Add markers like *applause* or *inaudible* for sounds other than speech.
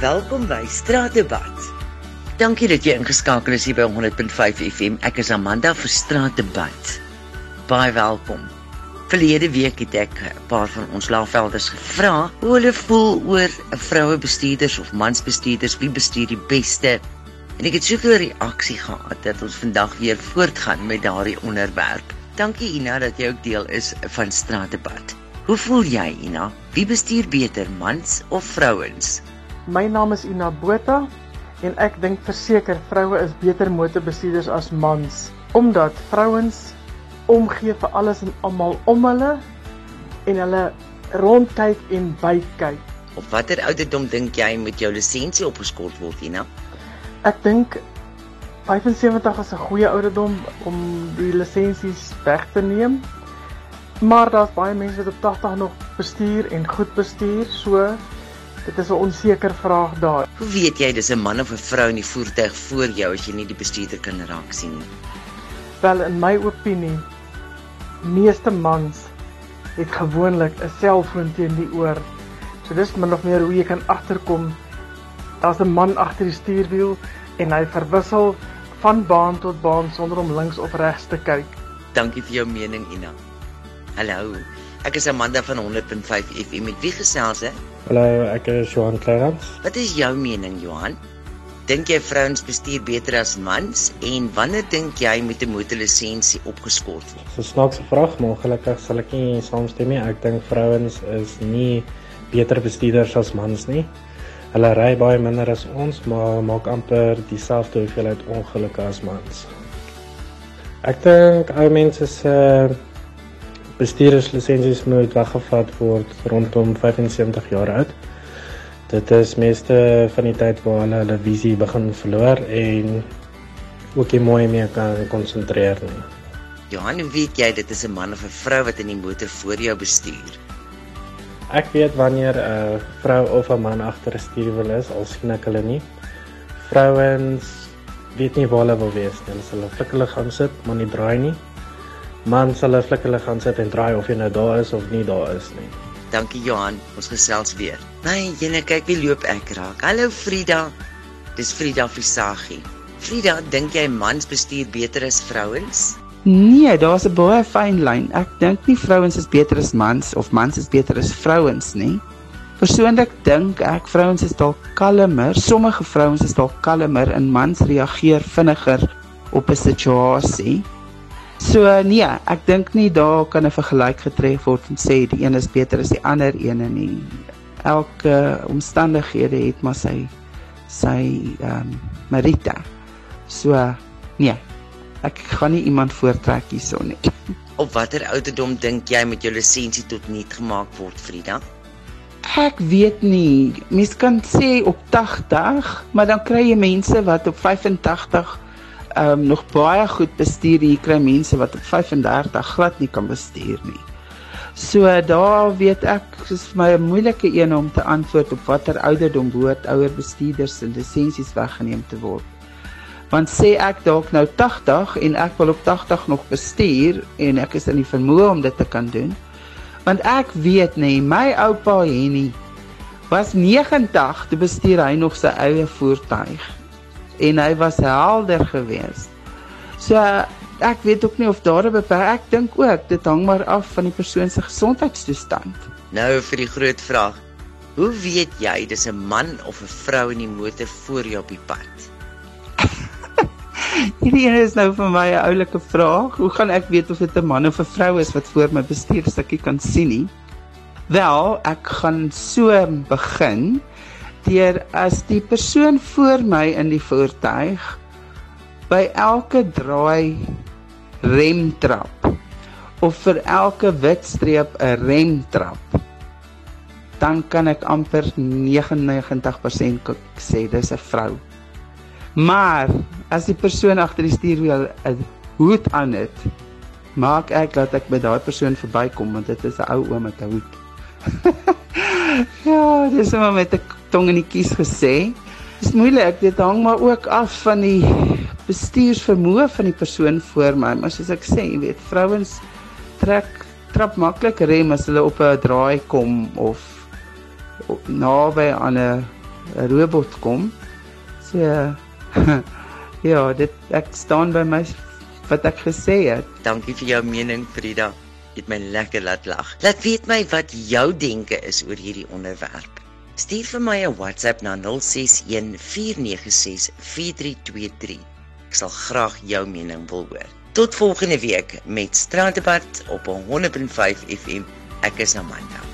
Welkom by Straatdebat. Dankie dat jy ingeskakel is hier by 100.5 FM. Ek is Amanda vir Straatdebat. Baie welkom. Verlede week het ek 'n paar van ons laafvelders gevra hoe hulle voel oor vroue bestuurders of mans bestuurders, wie bestuur die beste. En ek het soveel reaksie gehad dat ons vandag weer voortgaan met daardie onderwerp. Dankie Ina dat jy ook deel is van Straatdebat. Hoe voel jy Ina? Wie bestuur beter, mans of vrouens? My naam is Ina Botha en ek dink verseker vroue is beter motorbestuurders as mans omdat vrouens omgee vir alles en almal om hulle en hulle rondkyk en bykyk. Op watter ouderdom dink jy moet jou lisensie opgeskort word, Ina? Ek dink 75 is 'n goeie ouderdom om die lisensies weg te neem. Maar daar's baie mense wat op 80 nog bestuur en goed bestuur, so Dit is 'n onseker vraag daar. Hoe weet jy dis 'n man of 'n vrou in die voertuig voor jou as jy nie die bestuurder kan raak sien nie? Wel in my opinie, meeste mans het gewoonlik 'n selfoon teen die oor. So dis min of meer hoe jy kan agterkom daar's 'n man agter die stuurwiel en hy verwissel van baan tot baan sonder om links of regs te kyk. Dankie vir jou mening, Ina. Hallo. Ek is Amanda van 100.5 FM. Met wie gesels ek? Hallo, ek is Johan Clarence. Wat is jou mening, Johan? Dink jy vrouens bestuur beter as mans en wanneer dink jy moet 'n motorlisensie opgeskort word? So snaakse vraag, maar gelukkig sal ek nie saamstem nie. Ek dink vrouens is nie beter bestuurders as mans nie. Hulle ry baie minder as ons, maar maak amper dieselfde hoeveelheid ongelukke as mans. Ek dink ou mense se uh, bestuurderslisensies moet weggevat word rondom 75 jaar oud. Dit is meeste van die tyd waar hulle hulle visie begin verloor en ook nie mooi meer kan konsentreer nie. Johan, weet jy dit is 'n man of 'n vrou wat in die motor voor jou bestuur? Ek weet wanneer 'n vrou of 'n man agter 'n stuurwiel is, al sien ek hulle nie. Vrouens weet nie waar hulle wil wees nie. Hulle sal flik hulle gaan sit, maar nie draai nie man sal hulle flik hulle gaan sit en draai of jy nou daar is of nie daar is nie. Dankie Johan, ons gesels weer. Nee, jene kyk wie loop ek raak. Hallo Frida. Dis Frida Visagie. Frida, dink jy mans bestuur beter as vrouens? Nee, daar's 'n baie fyn lyn. Ek dink nie vrouens is beter as mans of mans is beter as vrouens nie. Persoonlik dink ek vrouens is dalk kalmer. Sommige vrouens is dalk kalmer en mans reageer vinniger op 'n situasie. So nee, ek dink nie daar kan 'n vergelyk getref word en sê die een is beter as die ander een nie. Elke omstandighede het maar sy sy ehm um, merite. So nee, ek gaan nie iemand voortrek hierson nie. *laughs* Op watter ouderdom dink jy met jou lisensie tot nul gemaak word, Frida? Ek weet nie. Mens kan sê op 80, maar dan kry jy mense wat op 85 um, nog baie goed bestuur. Hier kry mense wat op 35 glad nie kan bestuur nie. So daar weet ek is vir my 'n moeilike een om te antwoord op watter ouderdom behoort ouer bestuurders se lisensies weggeneem te word. Want sê ek dalk nou 80 en ek wil op 80 nog bestuur en ek is in die vermoë om dit te kan doen. Want ek weet nê, my oupa Henny was 90 te bestuur hy nog sy eie voertuig en hy was helder geweest. So ek weet ook nie of daar 'n beperk ek dink ook dit hang maar af van die persoon se gesondheidstoestand. Nou vir die groot vraag. Hoe weet jy dis 'n man of 'n vrou in die motor voor jou op die pad? *laughs* Hierdie een is nou vir my 'n oulike vraag. Hoe gaan ek weet of dit 'n man of 'n vrou is wat voor my bestuurstukkie kan sien nie? Wel, ek gaan so begin deur as die persoon voor my in die voertuig by elke draai rem trap of vir elke wit streep 'n rem trap dan kan ek amper 99% sê dis 'n vrou. Maar as die persoon agter die stuurwiel 'n hoed aan het, maak ek dat ek by daai persoon verbykom want dit is 'n ou oom met 'n hoed. *laughs* ja, dis maar met 'n tong in die kies gesê. Dis moeilik, dit hang maar ook af van die bestuursvermoë van die persoon voor my. Maar soos ek sê, jy weet, vrouens trek trap maklik rem as hulle op 'n draai kom of naby aan 'n robot kom. So *laughs* ja, dit ek staan by my wat ek gesê het. Dankie vir jou mening, Frida. Dit my lekker laat lag. Laat weet my wat jou denke is oor hierdie onderwerp. Stuur vir my 'n WhatsApp na 0614964323. Ek sal graag jou mening wil hoor. Tot volgende week met Stranddebat op 100.5 FM. Ek is Amanda.